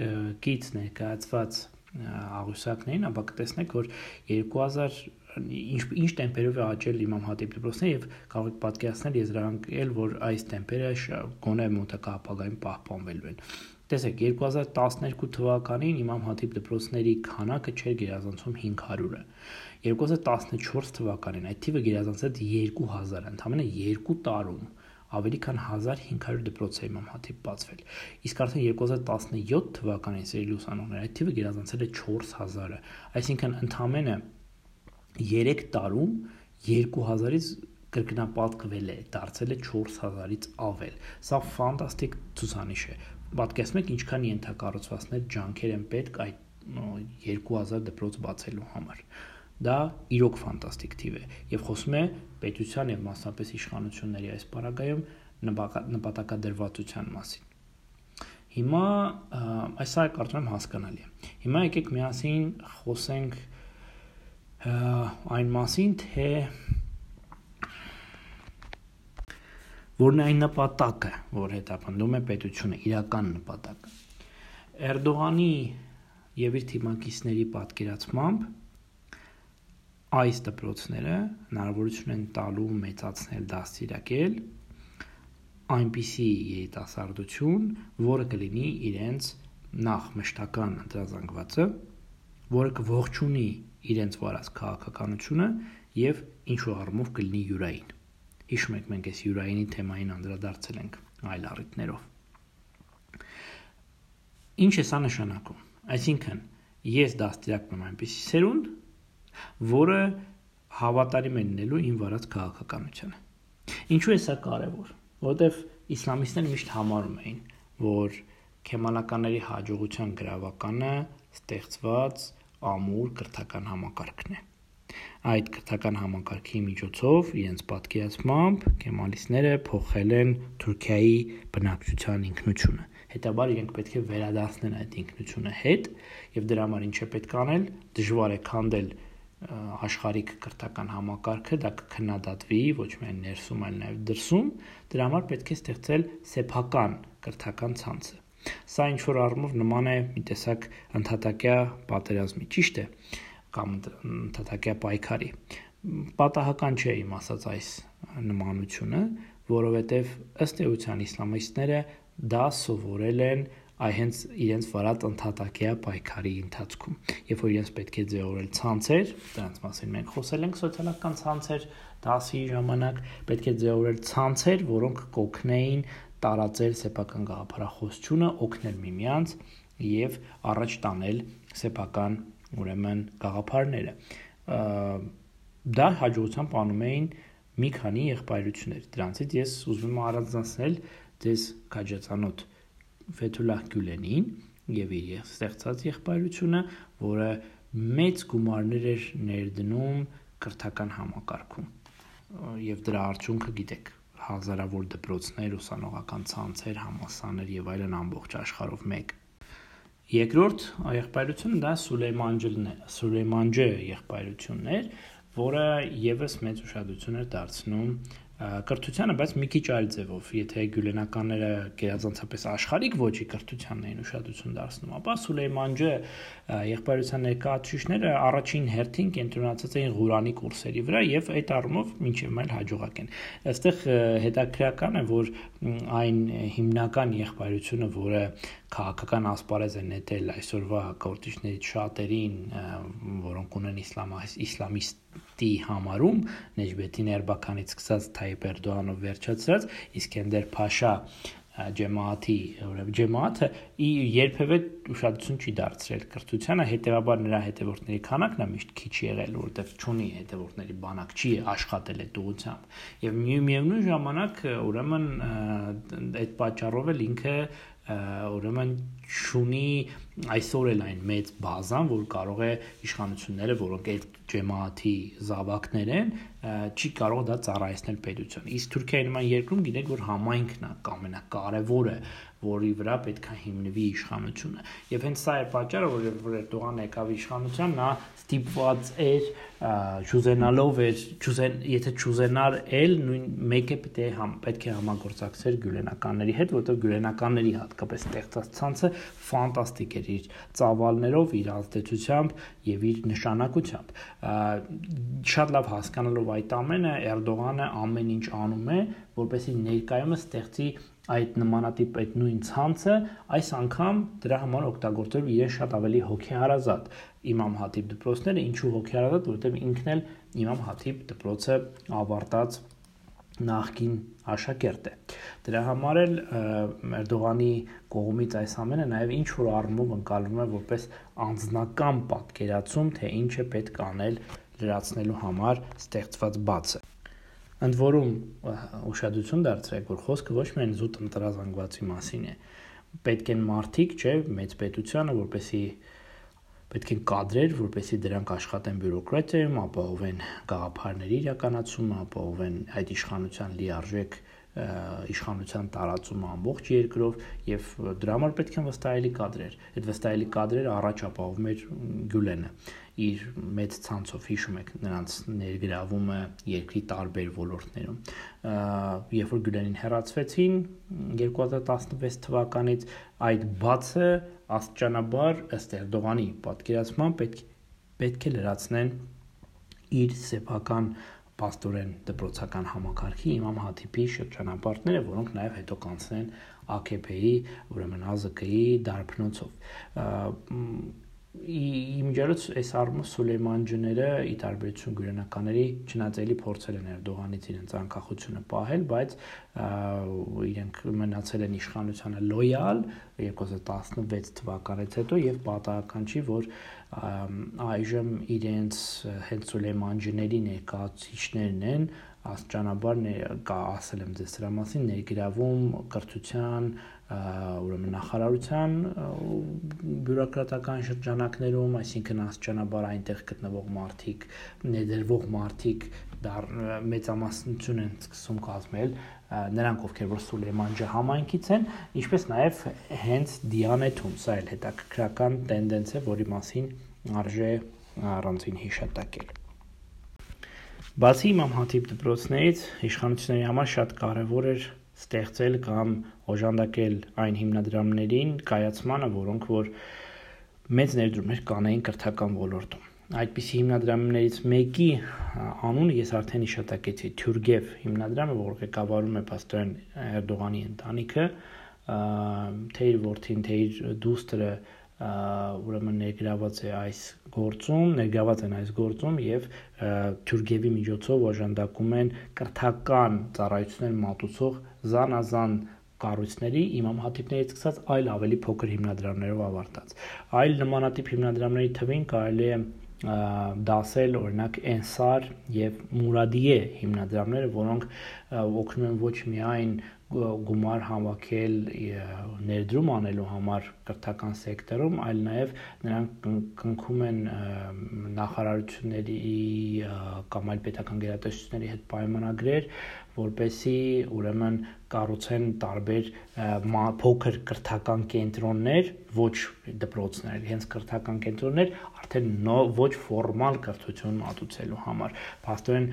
Speaker 1: կից ներկայացված աղյուսակներին, ապա կտեսնեք, որ 2000 ինչ ինչ տեմպերով է աճել Իմամ Հատիբ դպրոցը եւ կարող եք պատկերացնել եզրանքել, որ այս տեմպերը գոնե մոտակա ապագայում պահպանվելու են։ Տեսեք, 2012 թվականին Իմամ Հատիբ դպրոցների քանակը չէր գերազանցում 500-ը։ 2014 թվականին այդ թիվը գերազանցեց 2000, ընդամենը 2 տարում ավելի քան 1500 դպրոց է Իմամ Հաթիբ բացվել։ Իսկ արդեն 2017 թվականին սերելի ուսանողներ այդ թիվը գերազանցել է 4000-ը։ Այսինքն ընդամենը 3 տարում 2000-ից կրկնապատկվել է, դարձել է 4000-ից ավել։ Սա ֆանտաստիկ ցուցանիշ է։ Պատկերացնեք ինչքան ենթակառուցվածքներ ջանքեր են պետք այդ 2000 դպրոց բացելու համար դա իրոք ֆանտաստիկ թիվ է եւ խոսում է պետության եւ մասնապես իշխանությունների այս պարագայում նպատակադրվածության մասին։ Հիմա այսա կարծում եմ հասկանալի է։ Հիմա եկեք միասին խոսենք այն մասին, թե որն է այն նպատակը, որ հետապնդում է պետությունը, իրական նպատակը։ Էրդողանի եւ իր թիմակիցների պատկերացմամբ այս դպրոցները հնարավորություն են տալու մեծացնել դաստիարակել այնպիսի երիտասարդություն, որը կլինի իրենց նախ մշտական ընտրազանգվածը, որը կողջունի իրենց վարած քաղաքականությունը եւ ինչու առումով կլինի յուրային։ Հիշում եք մենք այս յուրայինի թեմային անդրադարձել ենք այլ առիթներով։ Ինչ է սա նշանակում։ Այսինքն ես դաստիարակում եմ այնպիսի սերունդ, որը հավատարիմ է լինելու ին վարած քաղաքականությանը։ Ինչու է սա կարևոր։ Որտեվ իսլամիստները միշտ համարում էին, որ քեմալականների հաջողության գրավականը ստեղծված ամուր կրթական համակարգն է։ Այդ կրթական համակարգի միջոցով իրենց պատկերացմամբ կեմալիստները փոխել են Թուրքիայի բնակչության ինքնությունը։ Հետաբար իրենք պետք է վերադարձնեն այդ ինքնությունը հետ եւ դրա համար ինչ է պետք անել, դժվար է քանդել աշխարհիկ կրթական համակարգը, դա կքննադատվի ոչ միայն ներսում, այլ նաև դրսում, դրա համար պետք է ստեղծել սեփական կրթական ցանցը։ Սա ինչ որ առումով նման է մի տեսակ ընդհատակյա պատերազմի, ճիշտ է, կամ ընդհատակյա պայքարի։ Պատահական չէ իմ ասած այս նմանությունը, որովհետև ըստ էության իսլամիստները դա սովորել են այ հենց իրենց վարած ընդհատակյա պայքարի ընթացքում երբ որ իրենց պետք է ձևավորել ցանցեր դրանց մասին մենք խոսել ենք սոցիալական ցանցեր դասի ժամանակ պետք է ձևավորել ցանցեր որոնք կօգնեին տարածել սեփական գաղափարախոսությունը օգնել միմյանց եւ առաջ տանել սեփական ուրեմն գաղափարները դա հաջողությամբ անում էին մի քանի եղբայրություններ դրանցից ես ուզում եմ առանձնացնել դες քաջացանոթ Ֆեթուլահ Գյուլենին եւ իր ստեղծած եղբայրությունը, որը մեծ գումարներ էր ներդնում կրթական համակարգում եւ դրա արդյունքը գիտեք հազարավոր դպրոցներ, ուսանողական ցանցեր, համասաներ եւ այլն ամբողջ աշխարհով մեկ Երկրորդ եղբայրությունը դա Սուլեյմանջելն է, Սուլեյմանջե եղբայրությունն էր, որը եւս մեծ ուշադրություն էր դարձնում կրթությանը, բայց մի քիչ այլ ձևով։ Եթե գյուլենականները գերազանցապես աշխարհիկ ոչի կրթությանն էին ուշադրություն դարձնում, ապա Սուլեյմանջը եղբայրության ներկայացուցիչները առաջին հերթին կենտրոնացած էին Ղուրանի կուրսերի վրա եւ այդ առումով մինչեւ այլ հաջողակ են։ Այստեղ հետաքրական է, որ այն հիմնական եղբայրությունը, որը քաղաքական ասպարեզ է նետել այսօրվա գործիչներից շատերին, որոնք ունեն իսլամ իսլամիստի համարում, Նեջբեդին Էրբականից սկսած Թայիպ Էրդողանով վերջացրած Իսկենդեր Փաշա ջեմաաթի ուրեմն ջեմաաթը երբևէ ուշադրություն չի դարձրել կրթությանը, հետեւաբար նրա հետևորդների քանակն է միշտ քիչ եղել, որովհետև ճունի հետևորդների բանակ չի աշխատել այդ ուղությամբ։ Եվ միևնույն ժամանակ ուրեմն այդ պատճառով էլ ինքը ուրեմն շունի այսօր էլ այն մեծ բազան, որ կարող է իշխանությունները, որոնք այդ ջեմաաթի զավակներ են, չի կարող դա ծառայեցնել պետություն։ Իսկ Թուրքիայի նման երկրում գիտեք, որ համայնքն է ամենակարևորը, որի վրա պետք է հիմնվի իշխանությունը։ Եվ հենց սա է պատճառը, որ որ Էրդողան եկավ իշխանության, նա ստիպված էր ճուզենալով էր, ճուզեն, եթե ճուզենար էլ նույն մեկը պետք է համ պետք է համագործակցեր գյուլենականների հետ, որովհետև գյուլենականների հատկապես ստեղծած ցանցը ֆանտաստիկ էր իր ծավալներով, իր ազդեցությամբ եւ իր նշանակությամբ։ Շատ լավ հասկանալով այդ ամենը Էրդողանը ամեն ինչ անում է, որպեսզի ներկայումս ստեղծի այդ նմանատիպ այդ նույն ցանցը այս անգամ դրա համար օգտագործել իրեն շատ ավելի հոգեհարազատ Իմամ Հաթիբ դպրոցները ինչու հոգեհարազատ որովհետև ինքն էլ Իմամ Հաթիբ դպրոցը ավարտած նախքին աշակերտ է։ Դրա համար էլ Էրդողանի կողմից այս ամենը նաև ինչ որ առումով ընկալվում է որպես անձնական պատկերացում, թե ինչ է պետք անել լրացնելու համար ստեղծված բացը։ Ընդ որում ուշադրություն դարձրեք, որ խոսքը ոչ միայն զուտ ընտրազանգվածի մասին է։ Պետք են մարդիկ, չէ, մեծ պետությանը, որպեսի պետք են կադրեր, որպեսի դրանք աշխատեն բյուրոկրատիայում, ապահովեն գաղափարների իրականացումը, ապահովեն այդ իշխանության լիարժեք իշխանության տարածումը ամբողջ երկրով եւ դրա համար պետք են վստահելի կադրեր։ Այդ վստահելի կադրերը առաջ ապահովում էր Գյուլենը իր մեծ ցանցով հիշում եք նրանց ներգրավումը երկրի տարբեր ոլորտներում։ Երբ որ Գյուլենին հերացվեցին 2016 թվականից այդ բացը աստիճանաբար ըստ Էրդողանի պատկերացման պետք պետք է լրացնեն իր սեփական պաստորեն դպրոցական համակարգի Իմամ Հաթիփի շրջանապարտները, որոնք նաև հետո կանցնեն AKP-ի, ուրեմն ԱԶԿ-ի դարբնոցով իմիջիալոց այս առումով Սուլեյման ջները ի տարբերություն գյուրանականների չնայած փորձել են Էրդողանից իրենց անկախությունը պահել, բայց իրենք մնացել են իշխանությանը լոյալ 2016 թվականից հետո եւ պատահական չի, որ այժմ իրենց հենց Սուլեյման ջների ներկայացուցիչներն են աստիճանաբար կա ասել եմ ձեզ սրա մասին ներգրավում կրթության ուրեմն նախարարության բյուրոկրատական շրջանակներում, այսինքն աստիճանաբար այնտեղ գտնվող մարդիկ, ներդրվող մարդիկ մեծամասնություն են սկսում կազմել նրանք ովքեր որ Սուլեյմանջա համայնքից են, ինչպես նաև հենց Դիանեթում, սա էլ հետաքրքրական տենդենց է, որի մասին արժե առանձին հիշատակել։ Բացի Իմամ Հաթիբ դպրոցներից իշխանությունների համար շատ կարևոր էր ստեղծել կամ օժանդակել այն հիմնադրամներին կայացմանը, որոնք որ մեծ ներդրումներ կանեին կրթական ոլորտում այդպիսի հիմնադրամներից մեկի անունը ես արդեն հիշատակեցի Թյուրգև հիմնադրամը, որ ղեկավարում է Պաստորեն Էրդողանի ընտանիքը, թե իր որդին, թե իր դուստրը ուրեմն ներգրաված է այս գործում, ներգրաված են այս գործում եւ Թյուրգևի միջոցով օժանդակում են կրթական ծառայություններ մատուցող զանազան կառույցների իմամ հատիպներից սկսած այլ ավելի փոքր հիմնադրամներով ավարտած։ Այլ նմանատիպ հիմնադրամների թվին կարելի է դասել օրինակ Ensar եւ Muradiye հիմնադրամները, որոնք օգնում են ոչ միայն գումար հավաքել ներդրում անելու համար կրթական սեկտորում, այլ նաև նրանք կնքում են նախարարությունների կամ այլ պետական գերատեսչությունների հետ պայմանագրեր, որպեսի ուրեմն կառուցեն տարբեր փոքր կրթական կենտրոններ, ոչ դպրոցներ, հենց կրթական կենտրոններ, արդեն ոչ ֆորմալ կրթություն մատուցելու համար։ Փաստորեն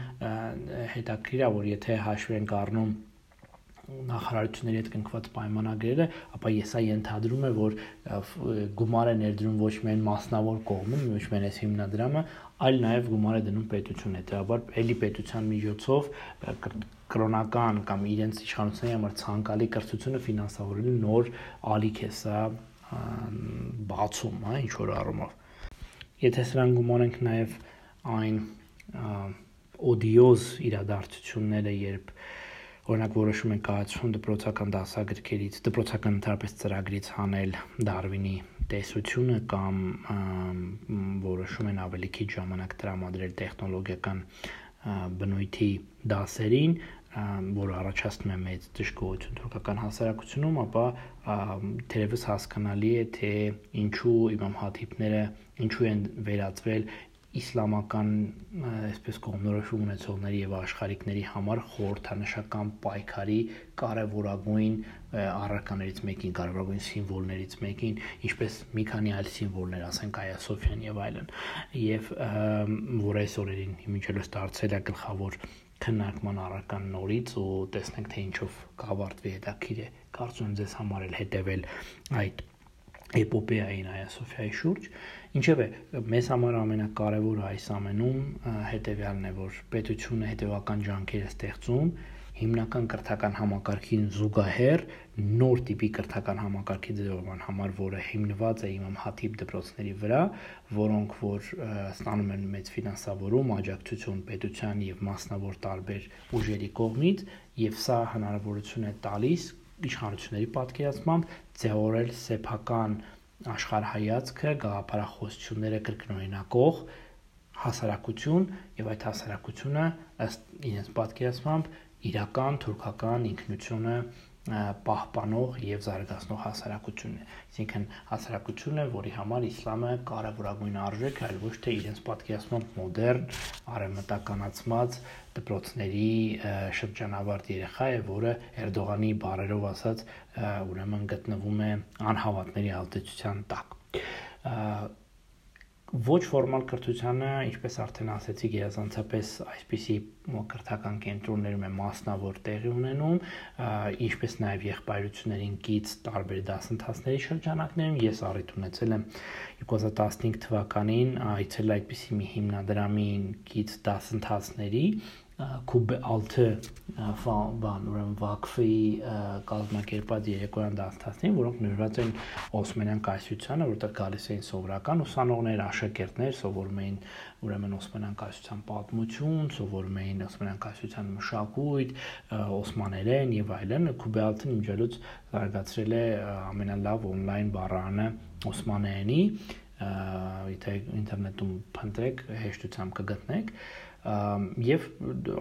Speaker 1: հետաքրքիր է, որ եթե հաշվի ենք առնում նախարարությունների հետ կնքված պայմանագրերը, ապա ես այ ենթադրում եմ, որ գումար է ներդրում ոչ միայն մասնավոր կողմում, ոչ միայն այս հիմնադրամը, այլ նաև գումար է դնում պետությունը, հետեւաբար ելի պետության միջոցով կրոնական կամ իրենց իշխանությունների համար ցանկալի կրթությունը ֆինանսավորելու նոր ալիք է սա բացում, հա, ինչ որ առումով։ Եթե սրան գումարենք նաև այն օդիոզ իրադարձությունները, երբ օրինակ որոշում են կայացում դպրոցական դասագրքերից, դպրոցական ընդհանրապես ծրագրից հանել Դարվինի տեսությունը կամ որոշում են ավելի քիչ ժամանակ տրամադրել տեխնոլոգիական բնույթի դասերին, որը առաջացնում է մեծ դժգոհություն թուրքական հասարակությունում, ապա թերևս հասկանալի է, թե ինչու իմամ հաթիբները ինչու են վերածվել իսլամական այսպես կողմնորոշում ունեցողների եւ աշխարհիկների համար խորհրդանշական պայքարի կարևորագույն առարկաներից մեկին, կարևորագույն սիմվոլներից մեկին, ինչպես մի քանի այլ սիմվոլներ, ասենք Այա Սոֆիան եւ այլն։ Եվ որ այս օրերին հիմիջելս դարձել է գլխավոր քննարկման առարկան նորից ու տեսնենք թե ինչով կավարտվի հետաքրիր է։ Կարծում եմ ձեզ համար էլ հետեւել այդ էպոպեային Այա Սոֆիայի շուրջ Ինչևէ, մեզ համար ամենակարևորը այս ամենում հետեւյալն է, որ պետությունը հետևական ջանքեր է ստեղծում հիմնական կրթական համակարգին զուգահեռ նոր տիպի կրթական համակարգի ձևավորման համար, որը հիմնված է Իմամ Հաթիբ դպրոցների վրա, որոնք որ ստանում են մեծ ֆինանսավորում, աջակցություն պետության եւ մասնավոր տարբեր ուժերի կողմից, եւ սա հնարավորություն է տալիս իշխանությունների պատկերացմամբ ձևավորել սեփական աշխարհայացքը, գաղափարախոսությունները կրկնօրինակող հասարակություն եւ այդ հասարակությունը ըստ իրենց պատկերացմամբ իրական թուրքական ինքնությունը պահպանող եւ զարգացնող հասարակությունն է։ Այսինքն հասարակություն է, որի համար իսլամը կարևորագույն արժեք է, այլ ոչ թե իրենց պատկերացմամբ մոդեռն, արևմտականացված դպրոցների շրջանավարտ երեխա է, որը Էրդողանի բարերով ասած ուրեմն գտնվում է անհավատների ազդեցության տակ ոչ ֆորմալ կրթությանը, ինչպես արդեն ասեցի, գերազանցապես այսպիսի կրթական կենտրոններում է մասնավոր տեղի ունենում, ինչպես նաև եղբայրություններին կից տարբեր դասընթացների շրջանակներում ես առիթ ունեցել եմ 2015 թվականին այցել այդպիսի մի հիմնադրամին կից դասընթացների, Կուբե 6 բան, ուրեմն Վակֆի կազմակերպած երեկոյան դասթասներին, որոնք նվիրված են Օսմանյան կայսրությանը, որտեղ գալիս էին սովորական ուսանողներ, աշակերտներ, սովորում էին ուրեմն Օսմանյան կայսրության պատմություն, սովորում էին Օսմանյան կայսրության մշակույթ, օսմաներեն եւ այլն։ Կուբե 6-ն իմջելուց զարգացրել է ամենալավ on-line բառանը օսմաներենի, եթե ինտերնետում փնտրեք, հեշտությամբ կգտնեք եւ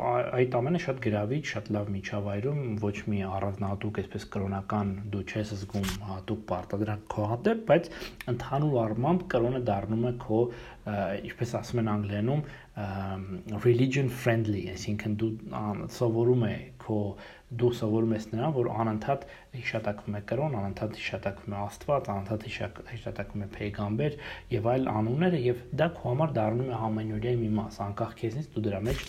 Speaker 1: այդ ամենը շատ գրավիչ, շատ լավ միջավայրում ոչ մի առանձնահատուկ այսպես կրոնական դու չես զգում հատուկ պարտադրանք քո հանդեպ, բայց ընդհանուր առմամբ կրոնը դառնում է քո ինչպես ասում են անգլերենում religion friendly, այսինքն դու սովորում է քո դու սովորում ես նրան, որ անընդհատ հիշատակվում է կրոն, անընդհատ հիշատակվում է Աստված, անընդհատ հիշատակվում է Փեգամբեր եւ այլ անունները եւ դա քո համար դառնում է ամենօրյա մի մաս, անկախ քեզնից դու դրա մեջ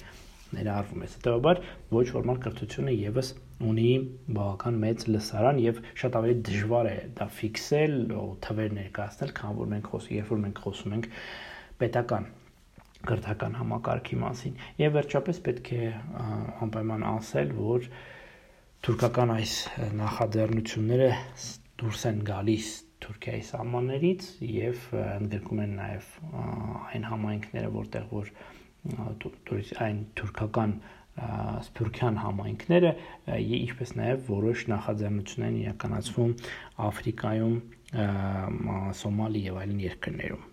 Speaker 1: ներառվում ես։ Հետևաբար ոչ ֆորմալ կրթությունը եւս ունի բավական մեծ լսարան եւ շատ ավելի դժվար է դա ֆիքսել թվեր ներկայացնել, քան որ մենք խոսում, երբ որ մենք խոսում ենք պետական կրթական համակարգի մասին։ Եվ վերջապես պետք է անպայման ասել, որ թուրքական այս նախաձեռնությունները դուրս են գալիս Թուրքիայի սահմաններից եւ ընդգրկում են նաեւ այն համայնքները, որտեղ որ այն թուրքական սփյուռքյան համայնքները, ինչպես նաև որոշ նախաձեռնություններ իրականացվում Աֆրիկայում, Սոմալի եւ այլն երկրներում։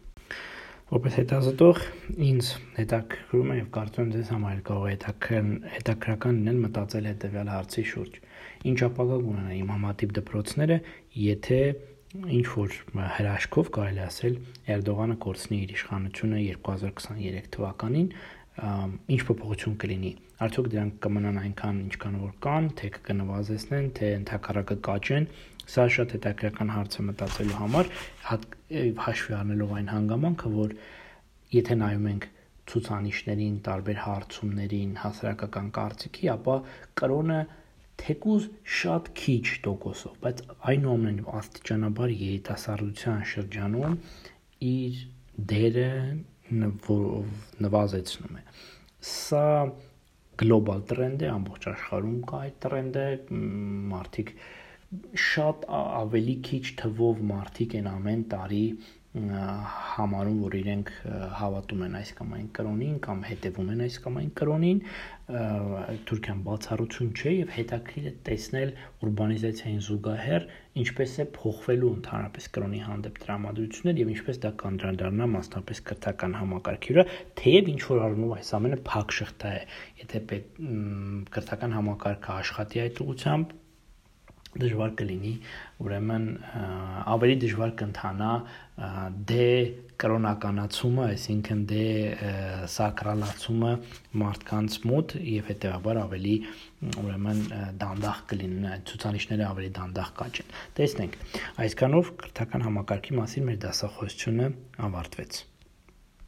Speaker 1: Որպես հետազոտող ինձ հետաքրքրում է եւ կարծում եմ ձեզ համար կարող է հետաքրքրան հետաքրական լինել մտածել հետեւյալ հարցի շուրջ։ Ինչ ապագա կունենա իմ համատիպ դպրոցները, եթե ինչ որ հրաշքով կարելի ասել Էրդողանը կորցնի իր իշխանությունը 2023 թվականին, ինչ փոփոխություն կլինի։ Արդյոք դրանք կմնան այնքան ինչքան որ կան, թե կնվազեցնեն, թե ընդհակառակը կաճեն։ Սա շատ հետաքրքրական հարց է մտածելու համար, հաշվի առնելով այն հանգամանքը, որ եթե նայում ենք ցուցանիշներին, տարբեր հարցումներին, հասարակական կարծիքի, ապա կրոնը թեկուզ շատ քիչ տոկոսով, բայց այնուամենայնիվ աստիճանաբար երիտասարդության շրջանում իր դերը նվազեցնում է։ Սա գլոբալ տրենդ է, ամբողջ աշխարհում կա այդ տրենդը, մարդիկ շատ ավելի քիչ թվով մարդիկ են ամեն տարի համարում, որ իրենք հավատում են այս կամ այն կրոնին կամ հետևում են այս կամ այն կրոնին, Թուրքիան բացառություն չէ եւ հետաքրիր է տեսնել ուրբանիզացիային զուգահեռ ինչպես է փոխվելու ընդհանրապես կրոնի հանդեպ տրամադրություններ եւ ինչպես դա կանդրադառնա մասնապես կրթական համակարգի վրա, թեև ինչ որ առումով այս ամենը փակ շղթա է, եթե կրթական համակարգը աշխատի այդ ուղությամբ դժվար կլինի, ուրեմն ավելի դժվար կընթանա դե կրոնականացումը, այսինքն դե սակրալացումը մարդկանց մոտ եւ հետեւաբար ավելի ուրեմն դանդաղ կլինեն ցուցանիշները ավելի դանդաղ կաճեն։ Տեսնենք, այսքանով կրթական համակարգի մասին մեր դասախոսությունը ավարտվեց։